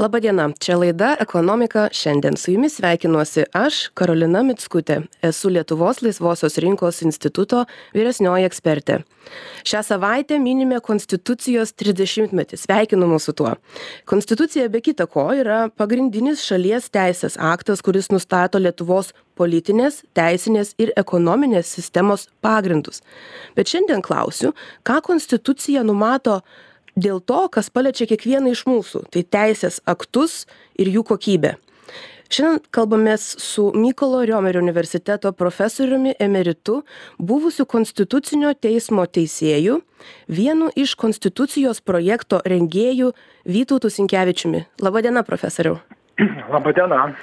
Labadiena, čia laida Ekonomika šiandien. Su jumis sveikinuosi aš, Karolina Mitskutė. Esu Lietuvos laisvosios rinkos instituto vyresnioji ekspertė. Šią savaitę minime Konstitucijos 30-metį. Sveikinu mūsų tuo. Konstitucija be kita ko yra pagrindinis šalies teisės aktas, kuris nustato Lietuvos politinės, teisinės ir ekonominės sistemos pagrindus. Bet šiandien klausiu, ką Konstitucija numato dėl to, kas paliečia kiekvieną iš mūsų - tai teisės aktus ir jų kokybę. Šiandien kalbamės su Mykolo Riomerio universiteto profesoriumi emeritu, buvusiu Konstitucinio teismo teisėju, vienu iš Konstitucijos projekto rengėjų Vytautu Sinkevičiumi. Labadiena, profesoriau. Labadiena.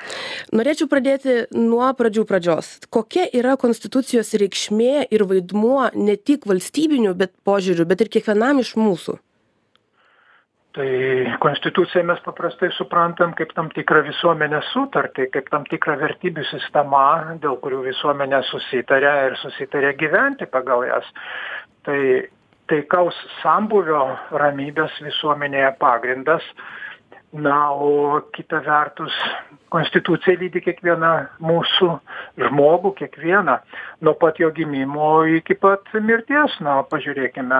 Norėčiau pradėti nuo pradžių pradžios. Kokia yra Konstitucijos reikšmė ir vaidmuo ne tik valstybinių bet požiūrių, bet ir kiekvienam iš mūsų? Tai konstituciją mes paprastai suprantam kaip tam tikrą visuomenės sutartį kaip tam tikrą vertybių sistema dėl kurių visuomenė susitaria ir susitaria gyventi pagal jas. Tai taikaus sambūvio ramybės visuomenėje pagrindas. Na o kita vertus konstitucija lydi kiekvieną mūsų žmogų kiekvieną nuo pat jo gimimo iki pat mirties. Na pažiūrėkime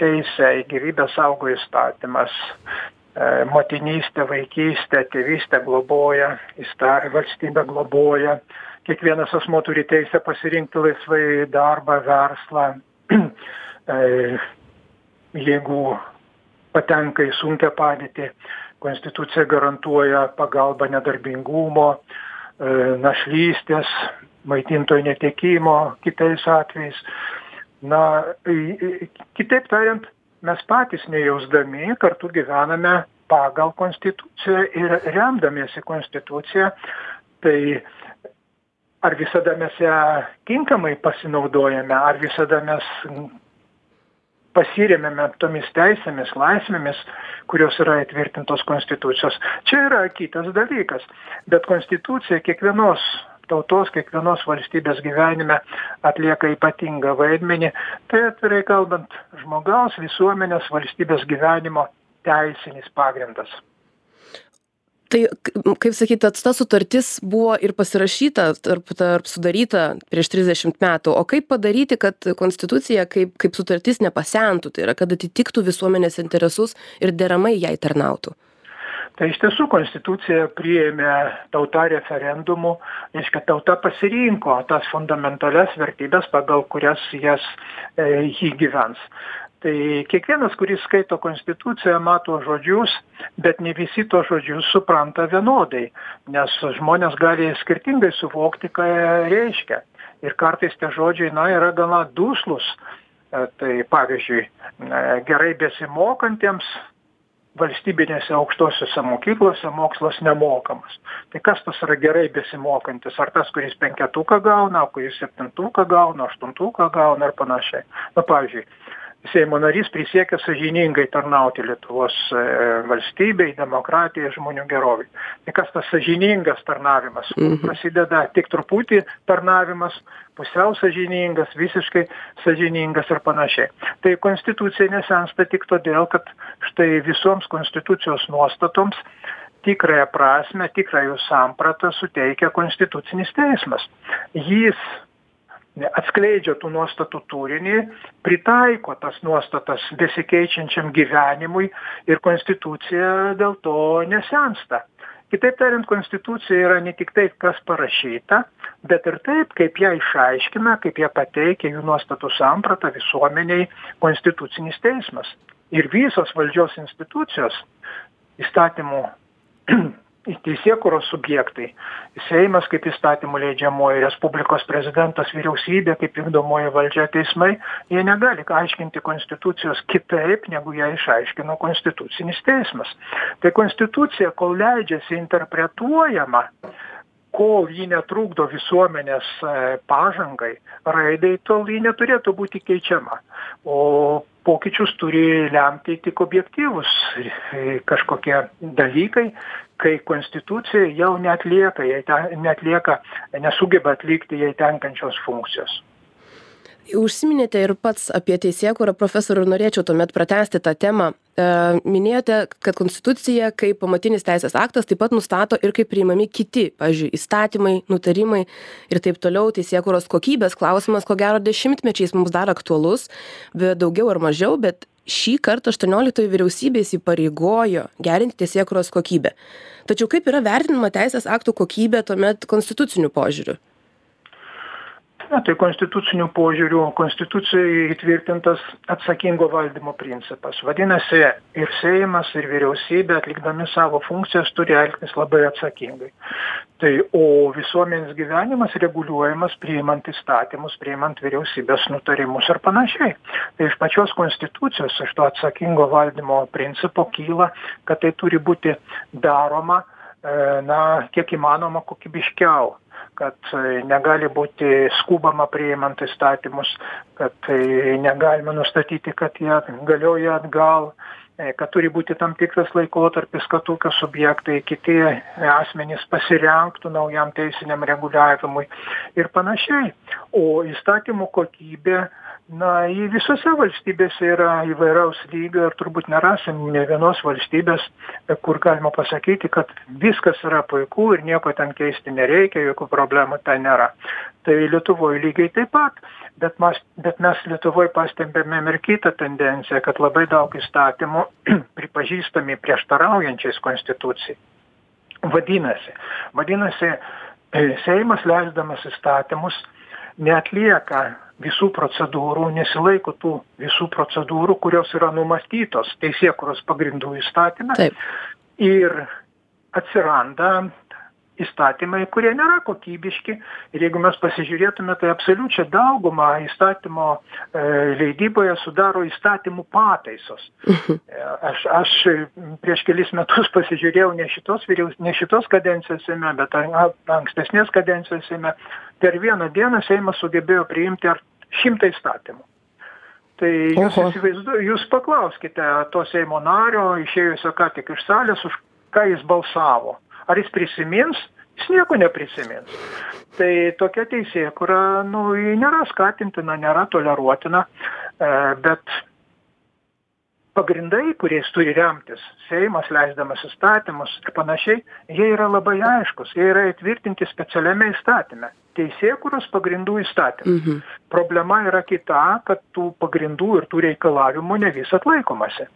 teisę į gyvybę saugo įstatymas, motinystę, vaikystę, tėvystę globoja, valstybė globoja, kiekvienas asmo turi teisę pasirinkti laisvai darbą, verslą, jeigu patenka į sunkę padėtį, konstitucija garantuoja pagalbą nedarbingumo, našlystės, maitintojo netekimo kitais atvejais na kitaip tariant mes patys nejausdami kartu gyvename pagal konstituciją ir remdamiesi konstitucija tai ar visada mes ją tinkamai pasinaudojame ar visada mes pasiremiame tomis teisėmis laisvėmis kurios yra įtvirtintos konstitucijos. Čia yra kitas dalykas. Bet konstitucija kiekvienos tautos kiekvienos valstybės gyvenime atlieka ypatingą vaidmenį tai atvirai kalbant žmogaus visuomenės valstybės gyvenimo teisinis pagrindas Tai, kaip sakyt, ta sutartis buvo ir pasirašyta, tarp, tarp sudaryta prieš 30 metų. O kaip padaryti, kad konstitucija kaip, kaip sutartis nepasentų, tai yra, kad atitiktų visuomenės interesus ir deramai jai tarnautų? Tai iš tiesų konstituciją priėmė tauta referendumu reiškia tauta pasirinko tas fundamentalias vertybes pagal kurias jas e, ji gyvens. Tai kiekvienas kuris skaito konstituciją mato žodžius bet ne visi tuos žodžius supranta vienodai nes žmonės gali skirtingai suvokti ką reiškia. Ir kartais tie žodžiai na yra gana duslūs. E, tai pavyzdžiui e, gerai besimokantiems valstybinėse aukštosiose mokyklose mokslas nemokamas. Tai kas tas yra gerai besimokantis? Ar tas kuris penketuką gauna kuris septintuką gauna aštuntuką gauna ir panašiai? Na pavyzdžiui seimo narys prisiekia sąžiningai tarnauti lietuvos e, valstybei demokratijai žmonių gerovei. Tai kas tas sąžiningas tarnavimas? Mhm. prasideda tik truputį tarnavimas pusiau sąžiningas visiškai sąžiningas ir panašiai. Tai konstitucija nesensta tik todėl kad štai visoms konstitucijos nuostatoms tikrąją prasmę tikrą jų sampratą suteikia konstitucinis teismas. Jis atskleidžia tų nuostatų turinį pritaiko tas nuostatas besikeičiančiam gyvenimui ir konstitucija dėl to nesensta. Kitaip tariant konstitucija yra ne tik tai kas parašyta bet ir taip kaip ją išaiškina kaip ją pateikia jų nuostatų sampratą visuomenei konstitucinis teismas. Ir visos valdžios institucijos įstatymų teisėkūros subjektai. Seimas kaip įstatymų leidžiamoji respublikos prezidentas vyriausybė kaip vykdomoji valdžia teismai jie negali aiškinti konstitucijos kitaip negu ją išaiškino konstitucinis teismas. Tai konstitucija kol leidžiasi interpretuojama kol ji netrukdo visuomenės pažangai raidai tol ji neturėtų būti keičiama. O pokyčius turi lemti tik objektyvūs kažkokie dalykai kai konstitucija jau neatlieka jai te neatlieka nesugeba atlikti jai tenkančios funkcijos užsiminėte ir pats apie teisėkūrą profesoriau ir norėčiau tuomet pratęsti tą temą. E, minėjote kad konstitucija kaip pamatinis teisės aktas taip pat nustato ir kaip priimami kiti pavyzdžiui įstatymai nutarimai ir taip toliau teisėkūros kokybės klausimas ko gero dešimtmečiais mums dar aktualus bet daugiau ar mažiau bet šį kartą aštuonioliktoji vyriausybė įsipareigojo gerinti teisėkūros kokybę. Tačiau kaip yra vertinama teisės aktų kokybė tuomet konstituciniu požiūriu na tai konstituciniu požiūriu konstitucijoj įtvirtintas atsakingo valdymo principas. Vadinasi ir seimas ir vyriausybė atlikdami savo funkcijas turi elgtis labai atsakingai. Tai o visuomenės gyvenimas reguliuojamas priimant įstatymus priimant vyriausybės nutarimus ir panašiai. Tai iš pačios konstitucijos iš to atsakingo valdymo principo kyla kad tai turi būti daroma e, na kiek įmanoma kokybiškiau kad e, negali būti skubama priimant įstatymus, kad tai negalima nustatyti, kad jie galioja atgal, e, kad turi būti tam tikras laikotarpis, kad ūkio subjektai, kiti asmenys pasirenktų naujam teisiniam reguliavimui ir panašiai. O įstatymų kokybė na ji visose valstybėse yra įvairaus lygio ir turbūt nerasim nė vienos valstybės kur galima pasakyti kad viskas yra puiku ir nieko ten keisti nereikia jokių problemų ten nėra. Tai lietuvoj lygiai taip pat bet mas bet mes lietuvoj pastebime ir kitą tendenciją kad labai daug įstatymų pripažįstami prieštaraujančiais konstitucijai. Vadinasi vadinasi seimas leisdamas įstatymus neatlieka visų procedūrų nesilaiko tų visų procedūrų kurios yra numatytos teisėkūros pagrindų įstatyme ir atsiranda įstatymai kurie nėra kokybiški. Ir jeigu mes pasižiūrėtume tai absoliučią daugumą įstatymo e, leidyboje sudaro įstatymų pataisos. Mhm. e, aš aš prieš kelis metus pasižiūrėjau ne šitos vyriaus ne šitos kadencijos seime bet ankstesnės kadencijos seime. Per vieną dieną seimas sugebėjo priimti ar šimtą įstatymų. Tai jūs jūs paklauskite to seimo nario išėjusio ką tik iš salės už ką jis balsavo ar jis prisimins? Jis nieko neprisimins. Tai tokia teisėkūra nu ji nėra skatintina nėra toleruotina e, bet pagrindai kuriais turi remtis seimas leisdamas įstatymus ir panašiai jie yra labai aiškūs jie yra įtvirtinti specialiame įstatyme. Teisėkūros pagrindų įstatyme. Mhm. problema yra kita kad tų pagrindų ir tų reikalavimų ne visad laikomasi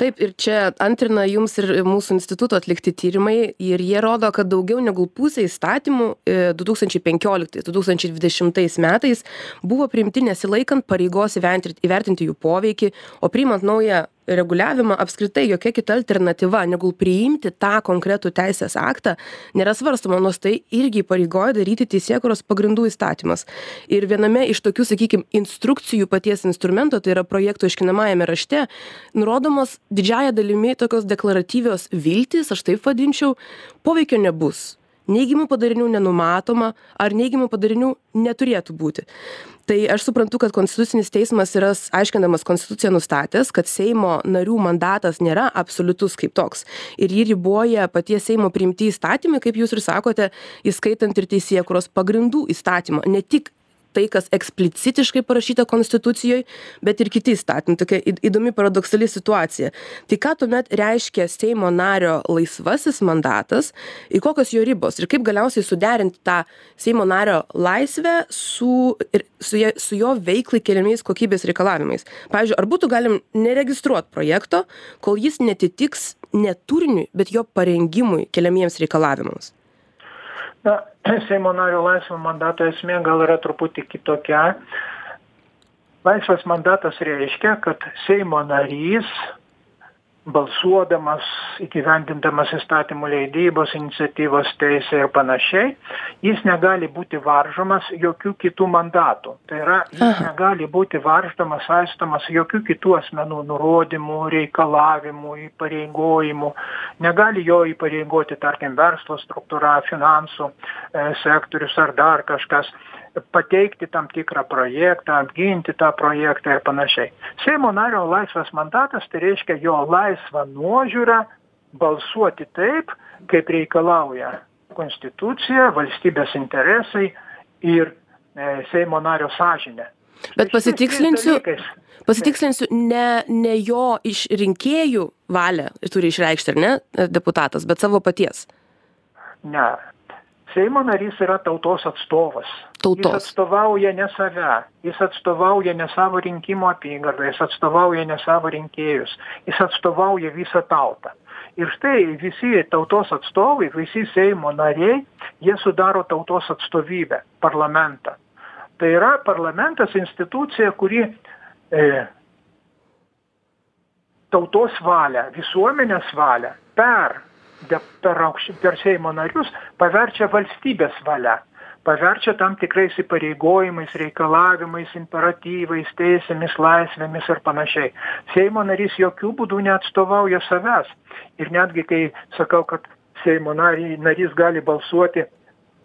taip ir čia antrina jums ir mūsų instituto atlikti tyrimai ir jie rodo kad daugiau negu pusė įstatymų e, du tūkstančiai penkioliktais du tūkstančiai dvidešimtais metais buvo priimti nesilaikant pareigos įvertinti jų poveikį o priimant naują reguliavimą apskritai jokia kita alternatyva negu priimti tą konkretų teisės aktą nėra svarstoma nors tai irgi įpareigoja daryti teisėkūros pagrindų įstatymas. Ir viename iš tokių sakykim instrukcijų paties instrumento tai yra projekto aiškinamajame rašte nurodomos didžiąja dalimi tokios deklaratyvios viltys aš taip vadinčiau poveikio nebus. Neigiamų padarinių nenumatoma ar neigiamų padarinių neturėtų būti tai aš suprantu kad konstitucinis teismas yra aiškindamas konstituciją nustatęs kad seimo narių mandatas nėra absoliutus kaip toks. Ir jį riboja paties seimo priimti įstatymai kaip jūs ir sakote įskaitant ir teisėkūros pagrindų įstatymą. Ne tik tai kas eksplicitiškai parašyta konstitucijoj bet ir kiti įstatymai. Tokia įdomi paradoksali situacija. Tai ką tuomet reiškia seimo nario laisvasis mandatas ir kokios jo ribos? Ir kaip galiausiai suderinti tą seimo nario laisvę su ir su ja su jo veiklai keliamais kokybės reikalavimais? Pavyzdžiui ar būtų galim neregistruot projekto kol jis neatitiks ne turiniui bet jo parengimui keliamiems reikalavimams na seimo nario laisvo mandato esmė gal yra truputį kitokia. Laisvas mandatas reiškia kad seimo narys balsuodamas įgyvendindamas įstatymų leidybos iniciatyvos teisę ir panašiai jis negali būti varžomas jokių kitų mandatų. Tai yra jis negali būti varžomas saistomas jokių kitų asmenų nurodymų reikalavimų įpareigojimų. Negali jo įpareigoti tarkim verslo struktūra finansų e, sektorius ar dar kažkas pateikti tam tikrą projektą apginti tą projektą ir panašiai seimo nario laisvas mandatas tai reiškia jo laisva nuožiūra balsuoti taip kaip reikalauja konstitucija valstybės interesai ir e, seimo nario sąžinė Bet pasitikslinsiu, pasitikslinsiu, ne, ne jo iš rinkėjų valią turi išreikšti, ar ne, deputatas, bet savo paties. Ne. Seimo narys yra tautos atstovas. Tautos. Jis atstovauja ne save, jis atstovauja ne savo rinkimo apygardą, jis atstovauja ne savo rinkėjus, jis atstovauja visą tautą. Ir štai visi tautos atstovai, visi Seimo nariai, jie sudaro tautos atstovybę, parlamentą. Tai yra parlamentas institucija, kuri e, tautos valią, visuomenės valią per de per aukš per seimo narius paverčia valstybės valia. Paverčia tam tikrais įpareigojimais reikalavimais imperatyvais teisėmis laisvėmis ir panašiai. Seimo narys jokiu būdu neatstovauja savęs. Ir netgi kai sakau kad seimo narį narys gali balsuoti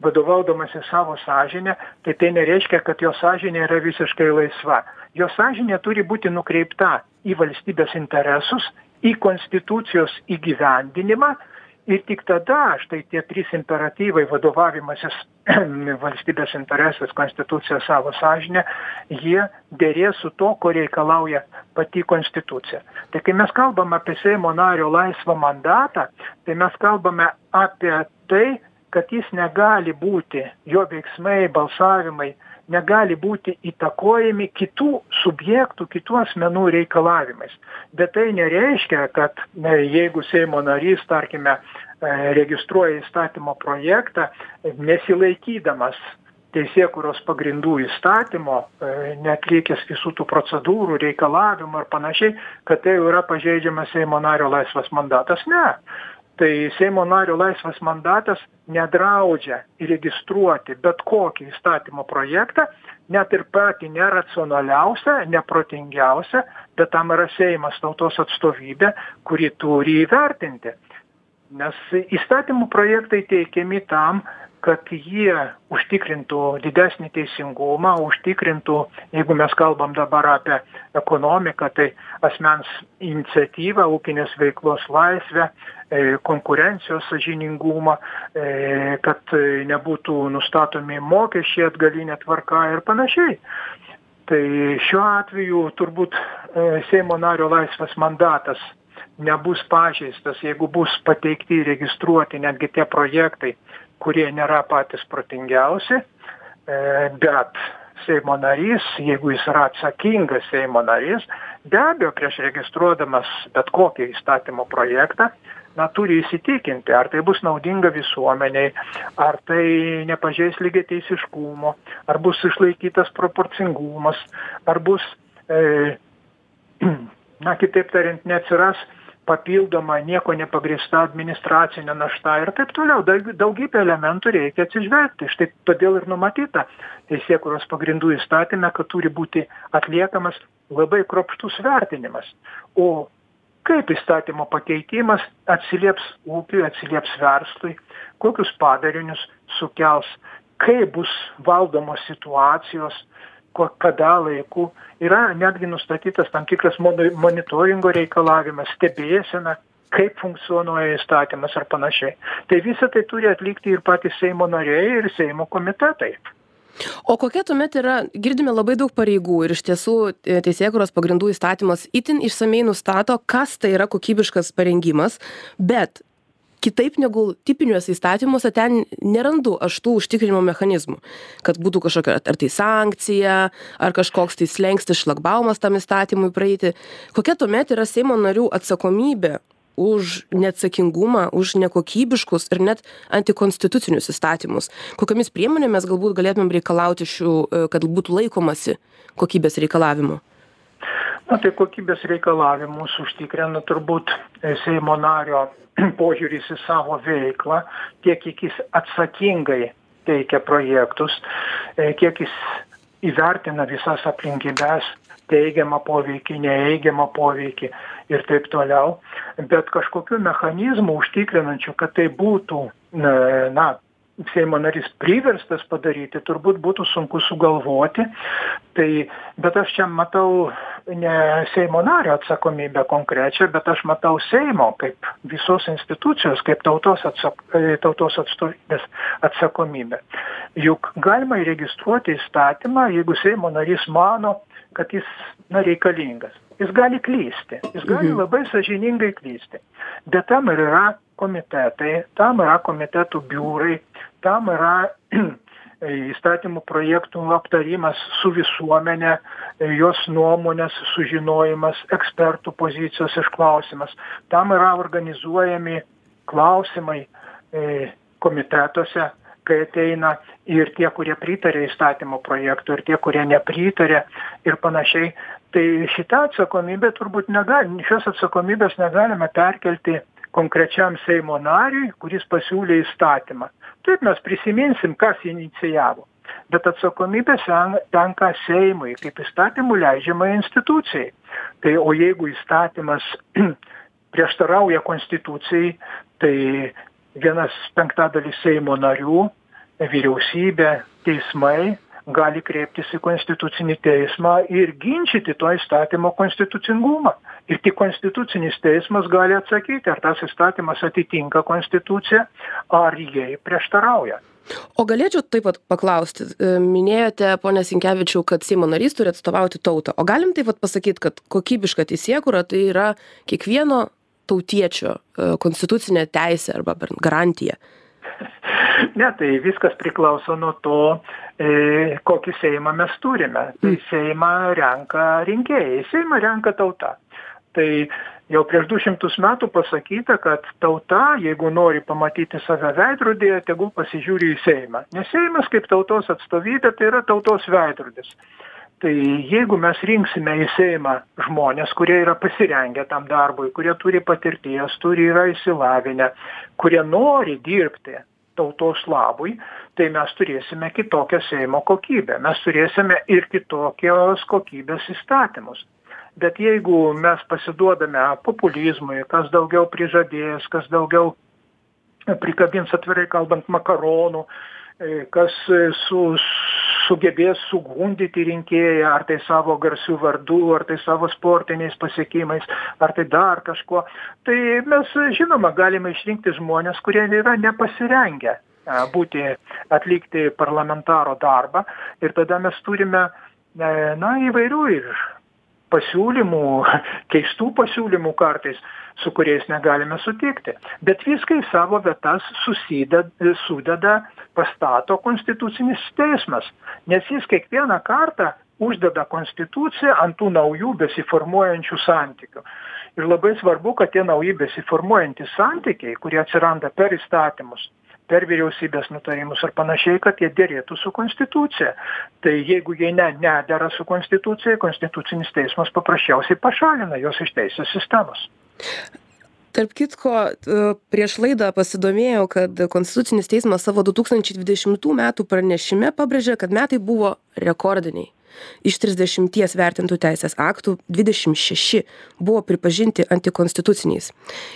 vadovaudamasis savo sąžine tai tai nereiškia kad jo sąžinė yra visiškai laisva. Jo sąžinė turi būti nukreipta į valstybės interesus į konstitucijos įgyvendinimą ir tik tada štai tie trys imperatyvai vadovavimasis valstybės interesais konstitucija savo sąžine jie derės su tuo ko reikalauja pati konstitucija. Tai kai mes kalbam apie seimo nario laisvą mandatą tai mes kalbame apie tai kad jis negali būti jo veiksmai balsavimai negali būti įtakojami kitų subjektų kitų asmenų reikalavimais. Bet tai nereiškia kad na jeigu seimo narys tarkime e, registruoja įstatymo projektą nesilaikydamas teisėkūros pagrindų įstatymo e, neatlikęs visų tų procedūrų reikalavimų ir panašiai kad tai jau yra pažeidžiamas seimo nario laisvas mandatas. Ne tai seimo nario laisvas mandatas nedraudžia įregistruoti bet kokį įstatymo projektą net ir patį neracionaliausią neprotingiausią bet tam yra seimas tautos atstovybė kuri turi įvertinti. Nes įstatymų projektai teikiami tam kad jie užtikrintų didesnį teisingumą užtikrintų jeigu mes kalbam dabar apie ekonomiką tai asmens iniciatyvą ūkinės veiklos laisvę e, konkurencijos sąžiningumą e, kad nebūtų nustatomi mokesčiai atgaline tvarka ir panašiai. Tai šiuo atveju turbūt e, seimo nario laisvas mandatas nebus pažeistas jeigu bus pateikti įregistruoti netgi tie projektai kurie nėra patys protingiausi, e, bet Seimo narys, jeigu jis yra atsakingas Seimo narys, be abejo, prieš registruodamas bet kokį įstatymo projektą, na, turi įsitikinti, ar tai bus naudinga visuomeniai, ar tai nepažeis lygiai teisiškumo, ar bus išlaikytas proporcingumas, ar bus, e, na, kitaip tariant, neatsiras papildoma niekuo nepagrįsta administracinė našta ir taip toliau. Daug daugybę elementų reikia atsižvelgti. Štai todėl ir numatyta teisėkūros pagrindų įstatyme kad turi būti atliekamas labai kruopštus vertinimas. O kaip įstatymo pakeitimas atsilieps ūkiui atsilieps verslui kokius padarinius sukels kaip bus valdomos situacijos ko kada laiku. Yra netgi nustatytas tam tikras monitoringo reikalavimas stebėsena kaip funkcionuoja įstatymas ar panašiai. Tai visa tai turi atlikti ir patys seimo nariai ir seimo komitetai. O kokia tuomet yra, girdime labai daug pareigų ir iš tiesų e, teisėkuros pagrindų įstatymas itin išsamei nustato, kas tai yra kokybiškas parengimas, bet kitaip negu tipiniuose įstatymuose ten nerandu aš tų užtikrinimo mechanizmų kad būtų kažkokia ar tai sankcija ar kažkoks tai slenkstis šlagbaumas tam įstatymui praeiti. Kokia tuomet yra seimo narių atsakomybė už neatsakingumą už nekokybiškus ir net antikonstitucinius įstatymus? Kokiomis priemonėmis galbūt galėtumėm reikalauti šių kad būtų laikomasi kokybės reikalavimų na tai kokybės reikalavimus užtikrina turbūt seimo nario požiūris į savo veiklą tiek kiek jis atsakingai teikia projektus e, kiek jis įvertina visas aplinkybes teigiamą poveikį neigiamą poveikį ir taip toliau. Bet kažkokių mechanizmų užtikrinančių kad tai būtų na seimo narys priverstas padaryti turbūt būtų sunku sugalvoti. Tai bet aš čia matau ne seimo nario atsakomybę konkrečią bet aš matau seimo kaip visos institucijos kaip tautos atsak e, tautos atstovybės atsakomybę. Juk galima įregistruoti įstatymą jeigu seimo narys mano kad jis na reikalingas. Jis gali klysti. Jis gali labai sąžiningai klysti. Bet tam ir yra komitetai tam yra komitetų biurai tam yra įstatymų projektų aptarimas su visuomene, jos nuomonės sužinojimas, ekspertų pozicijos išklausimas. Tam yra organizuojami klausimai e, komitetuose, kai ateina ir tie, kurie pritarė įstatymo projektų, ir tie, kurie nepritarė ir panašiai. Tai šitą atsakomybę turbūt negalime, šios atsakomybės negalime perkelti konkrečiam Seimo nariui, kuris pasiūlė įstatymą. Taip mes prisiminsim, kas inicijavo. Bet atsakomybė tenka Seimui, kaip įstatymų leidžiama institucijai. Tai o jeigu įstatymas prieštarauja konstitucijai, tai vienas penktadalis Seimo narių, vyriausybė, teismai gali kreiptis į konstitucinį teismą ir ginčyti to įstatymo konstitucingumą. Ir tik konstitucinis teismas gali atsakyti, ar tas įstatymas atitinka konstituciją, ar jai prieštarauja. O galėčiau taip pat paklausti, e, minėjote, ponė Sinkevičiau, kad Seimo narys turi atstovauti tautą. O galim taip pat pasakyti, kad kokybiška teisėkura tai yra kiekvieno tautiečio e, konstitucinė teisė arba garantija? Ne, tai viskas priklauso nuo to, e, kokį Seimą mes turime. Tai mm. Seimą renka rinkėjai, Seimą renka tauta. Tai jau prieš 200 metų pasakyta, kad tauta, jeigu nori pamatyti save veidrodėje, tegul pasižiūri į Seimą. Nes Seimas kaip tautos atstovybė tai yra tautos veidrodis tai jeigu mes rinksime į seimą žmones kurie yra pasirengę tam darbui kurie turi patirties turi yra išsilavinę kurie nori dirbti tautos labui tai mes turėsime kitokią seimo kokybę. Mes turėsime ir kitokios kokybės įstatymus. Bet jeigu mes pasiduodame populizmui kas daugiau prižadės kas daugiau prikabins atvirai kalbant makaronų e, kas su sugebės sugundyti rinkėją ar tai savo garsiu vardu ar tai savo sportiniais pasiekimais ar tai dar kažkuo. Tai mes žinoma galime išrinkti žmones kurie yra nepasirengę būti atlikti parlamentaro darbą. Ir tada mes turime e, na įvairių ir pasiūlymų keistų pasiūlymų kartais su kuriais negalime sutikti. Bet viską į savo vietas susideda sudeda pastato konstitucinis teismas. Nes jis kiekvieną kartą uždeda konstituciją ant tų naujų besiformuojančių santykių. Ir labai svarbu kad tie nauji besiformuojantys santykiai kurie atsiranda per įstatymus per vyriausybės nutarimus ar panašiai kad jie derėtų su konstitucija. Tai jeigu jie ne nedera su konstitucija konstitucinis teismas paprasčiausiai pašalina juos iš teisės sistemos. Tarp kitko prieš laidą pasidomėjau kad konstitucinis teismas savo du tūkstančiai dvidešimtų metų pranešime pabrėžė kad metai buvo rekordiniai iš trisdešimties vertintų teisės aktų dvidešim šeši buvo pripažinti antikonstituciniais.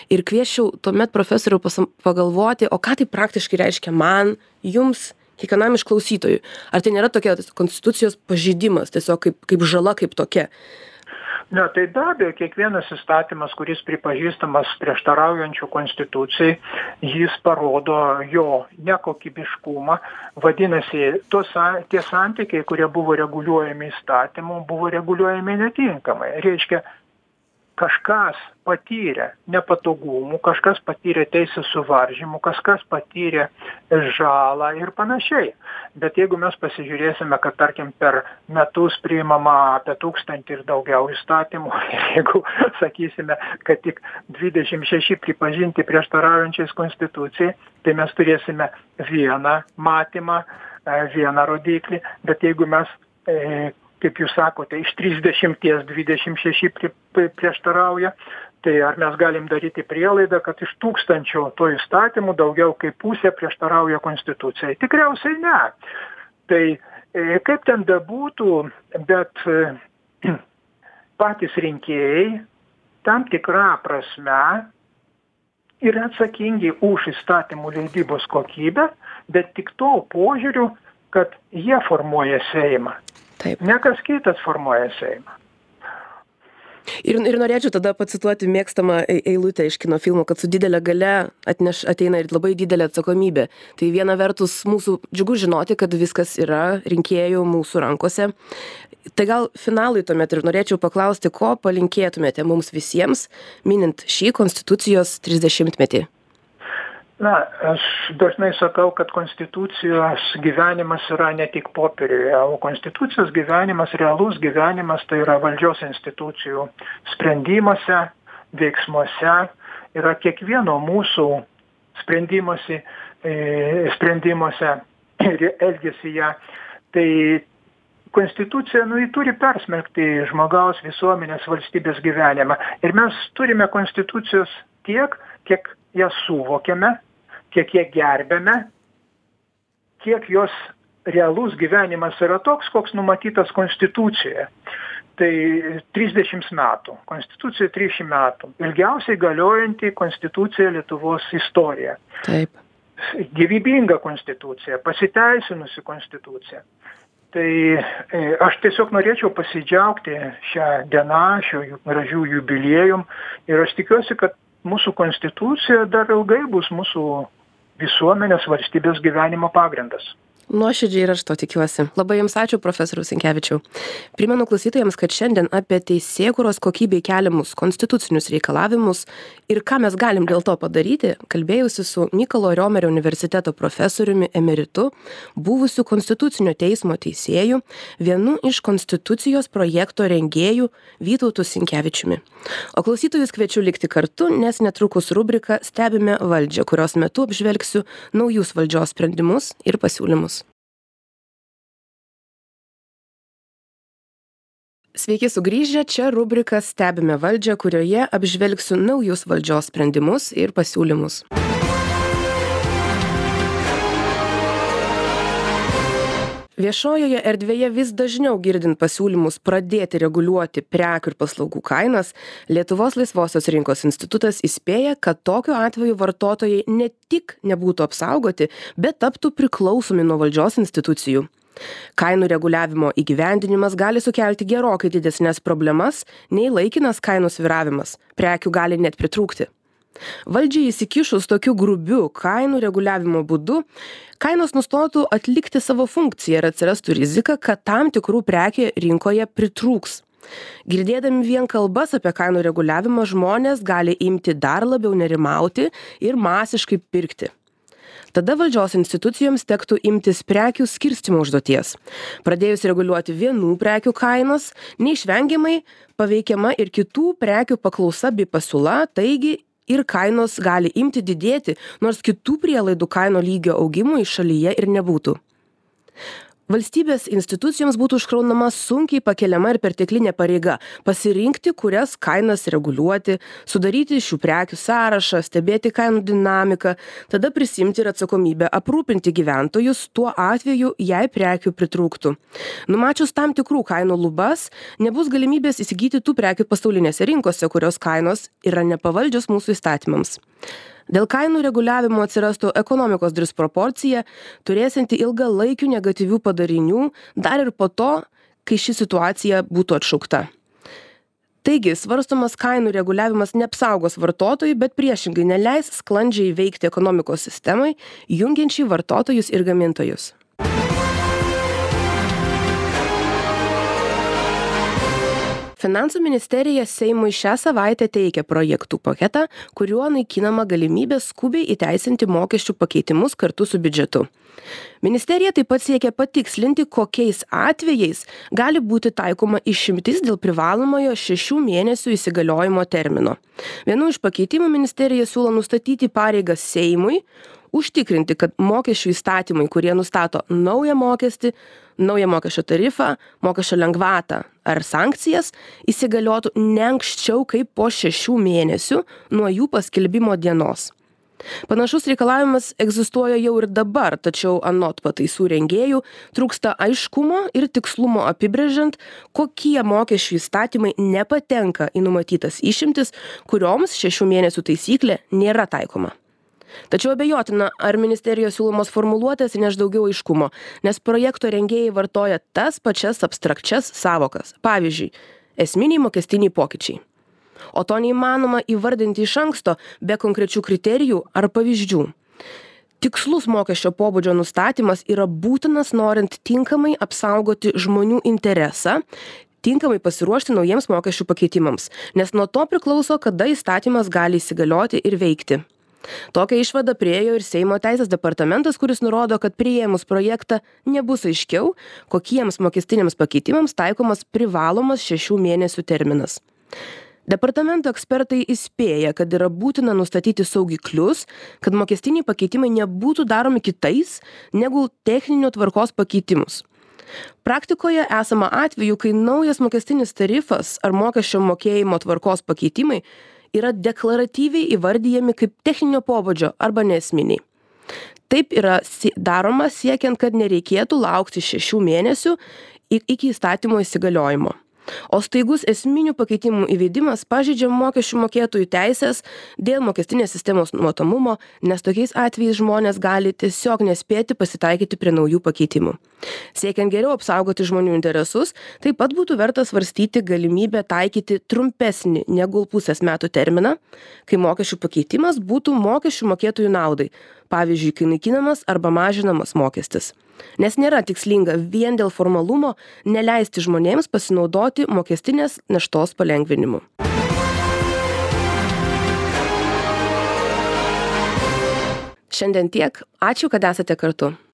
Ir kviesčiau tuomet profesoriau pasam pagalvoti o ką tai praktiškai reiškia man jums kiekvienam iš klausytojų? Ar tai nėra tokia konstitucijos pažeidimas tiesiog kaip kaip žala kaip tokia ne tai be abejo kiekvienas įstatymas kuris pripažįstamas prieštaraujančiu konstitucijai jis parodo jo nekokybiškumą. Vadinasi tos tie santykiai kurie buvo reguliuojami įstatymu buvo reguliuojami netinkamai. Reiškia kažkas patyrė nepatogumų kažkas patyrė teisės suvaržymų kažkas patyrė žalą ir panašiai. Bet jeigu mes pasižiūrėsime kad tarkim per metus priimama apie tūkstantį ir daugiau įstatymų jeigu sakysime kad tik dvidešim šeši pripažinti prieštaraujančiais konstitucijai tai mes turėsime vieną matymą e, vieną rodiklį. Bet jeigu mes e, kaip jūs sakote iš trisdešimties dvidešim šeši pri prieštarauja. Tai ar mes galim daryti prielaidą kad iš tūkstančio tų įstatymų daugiau kaip pusė prieštarauja konstitucijai? Tikriausiai ne. Tai e, kaip ten bebūtų bet e, patys rinkėjai tam tikra prasme yra atsakingi už įstatymų leidybos kokybę bet tik tuo požiūriu kad jie formuoja seimą Taip. Ne kas kitas formuoja Seimą. Ir, ir norėčiau tada pacituoti mėgstamą eilutę iš kino filmo, kad su didelė gale atneš, ateina ir labai didelė atsakomybė. Tai viena vertus mūsų džiugu žinoti, kad viskas yra rinkėjų mūsų rankose. Tai gal finalui tuomet ir norėčiau paklausti, ko palinkėtumėte mums visiems, minint šį Konstitucijos 30-metį na aš dažnai sakau kad konstitucijos gyvenimas yra ne tik popieriuje o konstitucijos gyvenimas realus gyvenimas tai yra valdžios institucijų sprendimuose veiksmuose. Yra kiekvieno mūsų sprendimuose e, sprendimuose ir elgesyje. Tai konstitucija nu ji turi persmelkti žmogaus visuomenės valstybės gyvenimą. Ir mes turime konstitucijos tiek kiek ją suvokiame kiek ją gerbiame kiek jos realus gyvenimas yra toks koks numatytas konstitucijoje. Tai trisdešims metų konstitucijai trisdešim metų ilgiausiai galiojanti konstitucija lietuvos istorijoje. Taip. Gyvybinga konstitucija pasiteisinusi konstitucija. Tai e, aš tiesiog norėčiau pasidžiaugti šia diena šiuo gražiu jubiliejum ir aš tikiuosi kad mūsų konstitucija dar ilgai bus mūsų visuomenės valstybės gyvenimo pagrindas nuoširdžiai ir aš to tikiuosi. Labai jums ačiū profesoriau sinkevičiau. Primenu klausytojams kad šiandien apie teisėkūros kokybei keliamus konstitucinius reikalavimus ir ką mes galim dėl to padaryti kalbėjausi su mykolo riomerio universiteto profesoriumi emeritu buvusiu konstitucinio teismo teisėju vienu iš konstitucijos projekto rengėjų vytautu sinkevičiumi. O klausytojus kviečiu likti kartu nes netrukus rubrika stebime valdžią kurios metu apžvelgsiu naujus valdžios sprendimus ir pasiūlymus Sveiki sugrįžę, čia rubrika Stebime valdžią, kurioje apžvelgsiu naujus valdžios sprendimus ir pasiūlymus. Viešojoje erdvėje vis dažniau girdint pasiūlymus pradėti reguliuoti prekių ir paslaugų kainas, Lietuvos laisvosios rinkos institutas įspėja, kad tokiu atveju vartotojai ne tik nebūtų apsaugoti, bet taptų priklausomi nuo valdžios institucijų kainų reguliavimo įgyvendinimas gali sukelti gerokai didesnes problemas nei laikinas kainų svyravimas prekių gali net pritrūkti. Valdžiai įsikišus tokiu grubiu kainų reguliavimo būdu kainos nustotų atlikti savo funkciją ir atsirastų rizika kad tam tikrų prekių rinkoje pritrūks. Girdėdami vien kalbas apie kainų reguliavimą žmonės gali imti dar labiau nerimauti ir masiškai pirkti tada valdžios institucijoms tektų imtis prekių skirstymo užduoties. Pradėjus reguliuoti vienų prekių kainas neišvengiamai paveikiama ir kitų prekių paklausa bei pasiūla taigi ir kainos gali imti didėti nors kitų prielaidų kainų lygio augimui šalyje ir nebūtų valstybės institucijoms būtų užkraunama sunkiai pakeliama ir perteklinė pareiga pasirinkti kurias kainas reguliuoti sudaryti šių prekių sąrašą stebėti kainų dinamiką tada prisiimti ir atsakomybę aprūpinti gyventojus tuo atveju jei prekių pritrūktų. Numačius tam tikrų kainų lubas nebus galimybės įsigyti tų prekių pasaulinėse rinkose kurios kainos yra nepavaldžios mūsų įstatymams dėl kainų reguliavimo atsirastų ekonomikos disproporcija turėsianti ilgalaikių negatyvių padarinių dar ir po to kai ši situacija būtų atšaukta. Taigi svarstomas kainų reguliavimas neapsaugos vartotojų bet priešingai neleis sklandžiai veikti ekonomikos sistemai jungiančiai vartotojus ir gamintojus finansų ministerija seimui šią savaitę teikia projektų paketą kuriuo naikinama galimybė skubiai įteisinti mokesčių pakeitimus kartu su biudžetu. Ministerija taip pat siekia patikslinti kokiais atvejais gali būti taikoma išimtis dėl privalomojo šešių mėnesių įsigaliojimo termino. Vienu iš pakeitimų ministerija siūlo nustatyti pareigą seimui užtikrinti kad mokesčių įstatymai kurie nustato naują mokestį naują mokesčio tarifą mokesčio lengvatą ar sankcijas įsigaliotų ne anksčiau kaip po šešių mėnesių nuo jų paskelbimo dienos. Panašus reikalavimas egzistuoja jau ir dabar tačiau anot pataisų rengėjų trūksta aiškumo ir tikslumo apibrėžiant kokie mokesčių įstatymai nepatenka į numatytas išimtis kurioms šešių mėnesių taisyklė nėra taikoma tačiau abejotina ar ministerijos siūlomos formuluotės įneš daugiau aiškumo nes projekto rengėjai vartoja tas pačias abstrakčias sąvokas pavyzdžiui esminiai mokestiniai pokyčiai. O to neįmanoma įvardinti iš anksto be konkrečių kriterijų ar pavyzdžių. Tikslus mokesčio pobūdžio nustatymas yra būtinas norint tinkamai apsaugoti žmonių interesą tinkamai pasiruošti naujiems mokesčių pakeitimams nes nuo to priklauso kada įstatymas gali įsigalioti ir veikti tokią išvadą priėjo ir seimo teisės departamentas kuris nurodo kad priėmus projektą nebus aiškiau kokiems mokestiniams pakeitimams taikomas privalomas šešių mėnesių terminas. Departamento ekspertai įspėja kad yra būtina nustatyti saugiklius kad mokestiniai pakeitimai nebūtų daromi kitais negu techninio tvarkos pakeitimus. Praktikoje esama atvejų kai naujas mokestinis tarifas ar mokesčio mokėjimo tvarkos pakeitimai yra deklaratyviai įvardijami kaip techninio pobūdžio arba neesminiai. Taip yra daroma siekiant kad nereikėtų laukti šešių mėnesių iki įstatymo įsigaliojimo o staigus esminių pakeitimų įvedimas pažeidžia mokesčių mokėtojų teises dėl mokestinės sistemos matomumo nes tokiais atvejais žmonės gali tiesiog nespėti pasitaikyti prie naujų pakeitimų. Siekiant geriau apsaugoti žmonių interesus taip pat būtų verta svarstyti galimybę taikyti trumpesnį negu pusės metų terminą kai mokesčių pakeitimas būtų mokesčių mokėtojų naudai pavyzdžiui kai naikinamas arba mažinamas mokestis. Nes nėra tikslinga vien dėl formalumo neleisti žmonėms pasinaudoti mokestinės naštos palengvinimu. Šiandien tiek. Ačiū kad esate kartu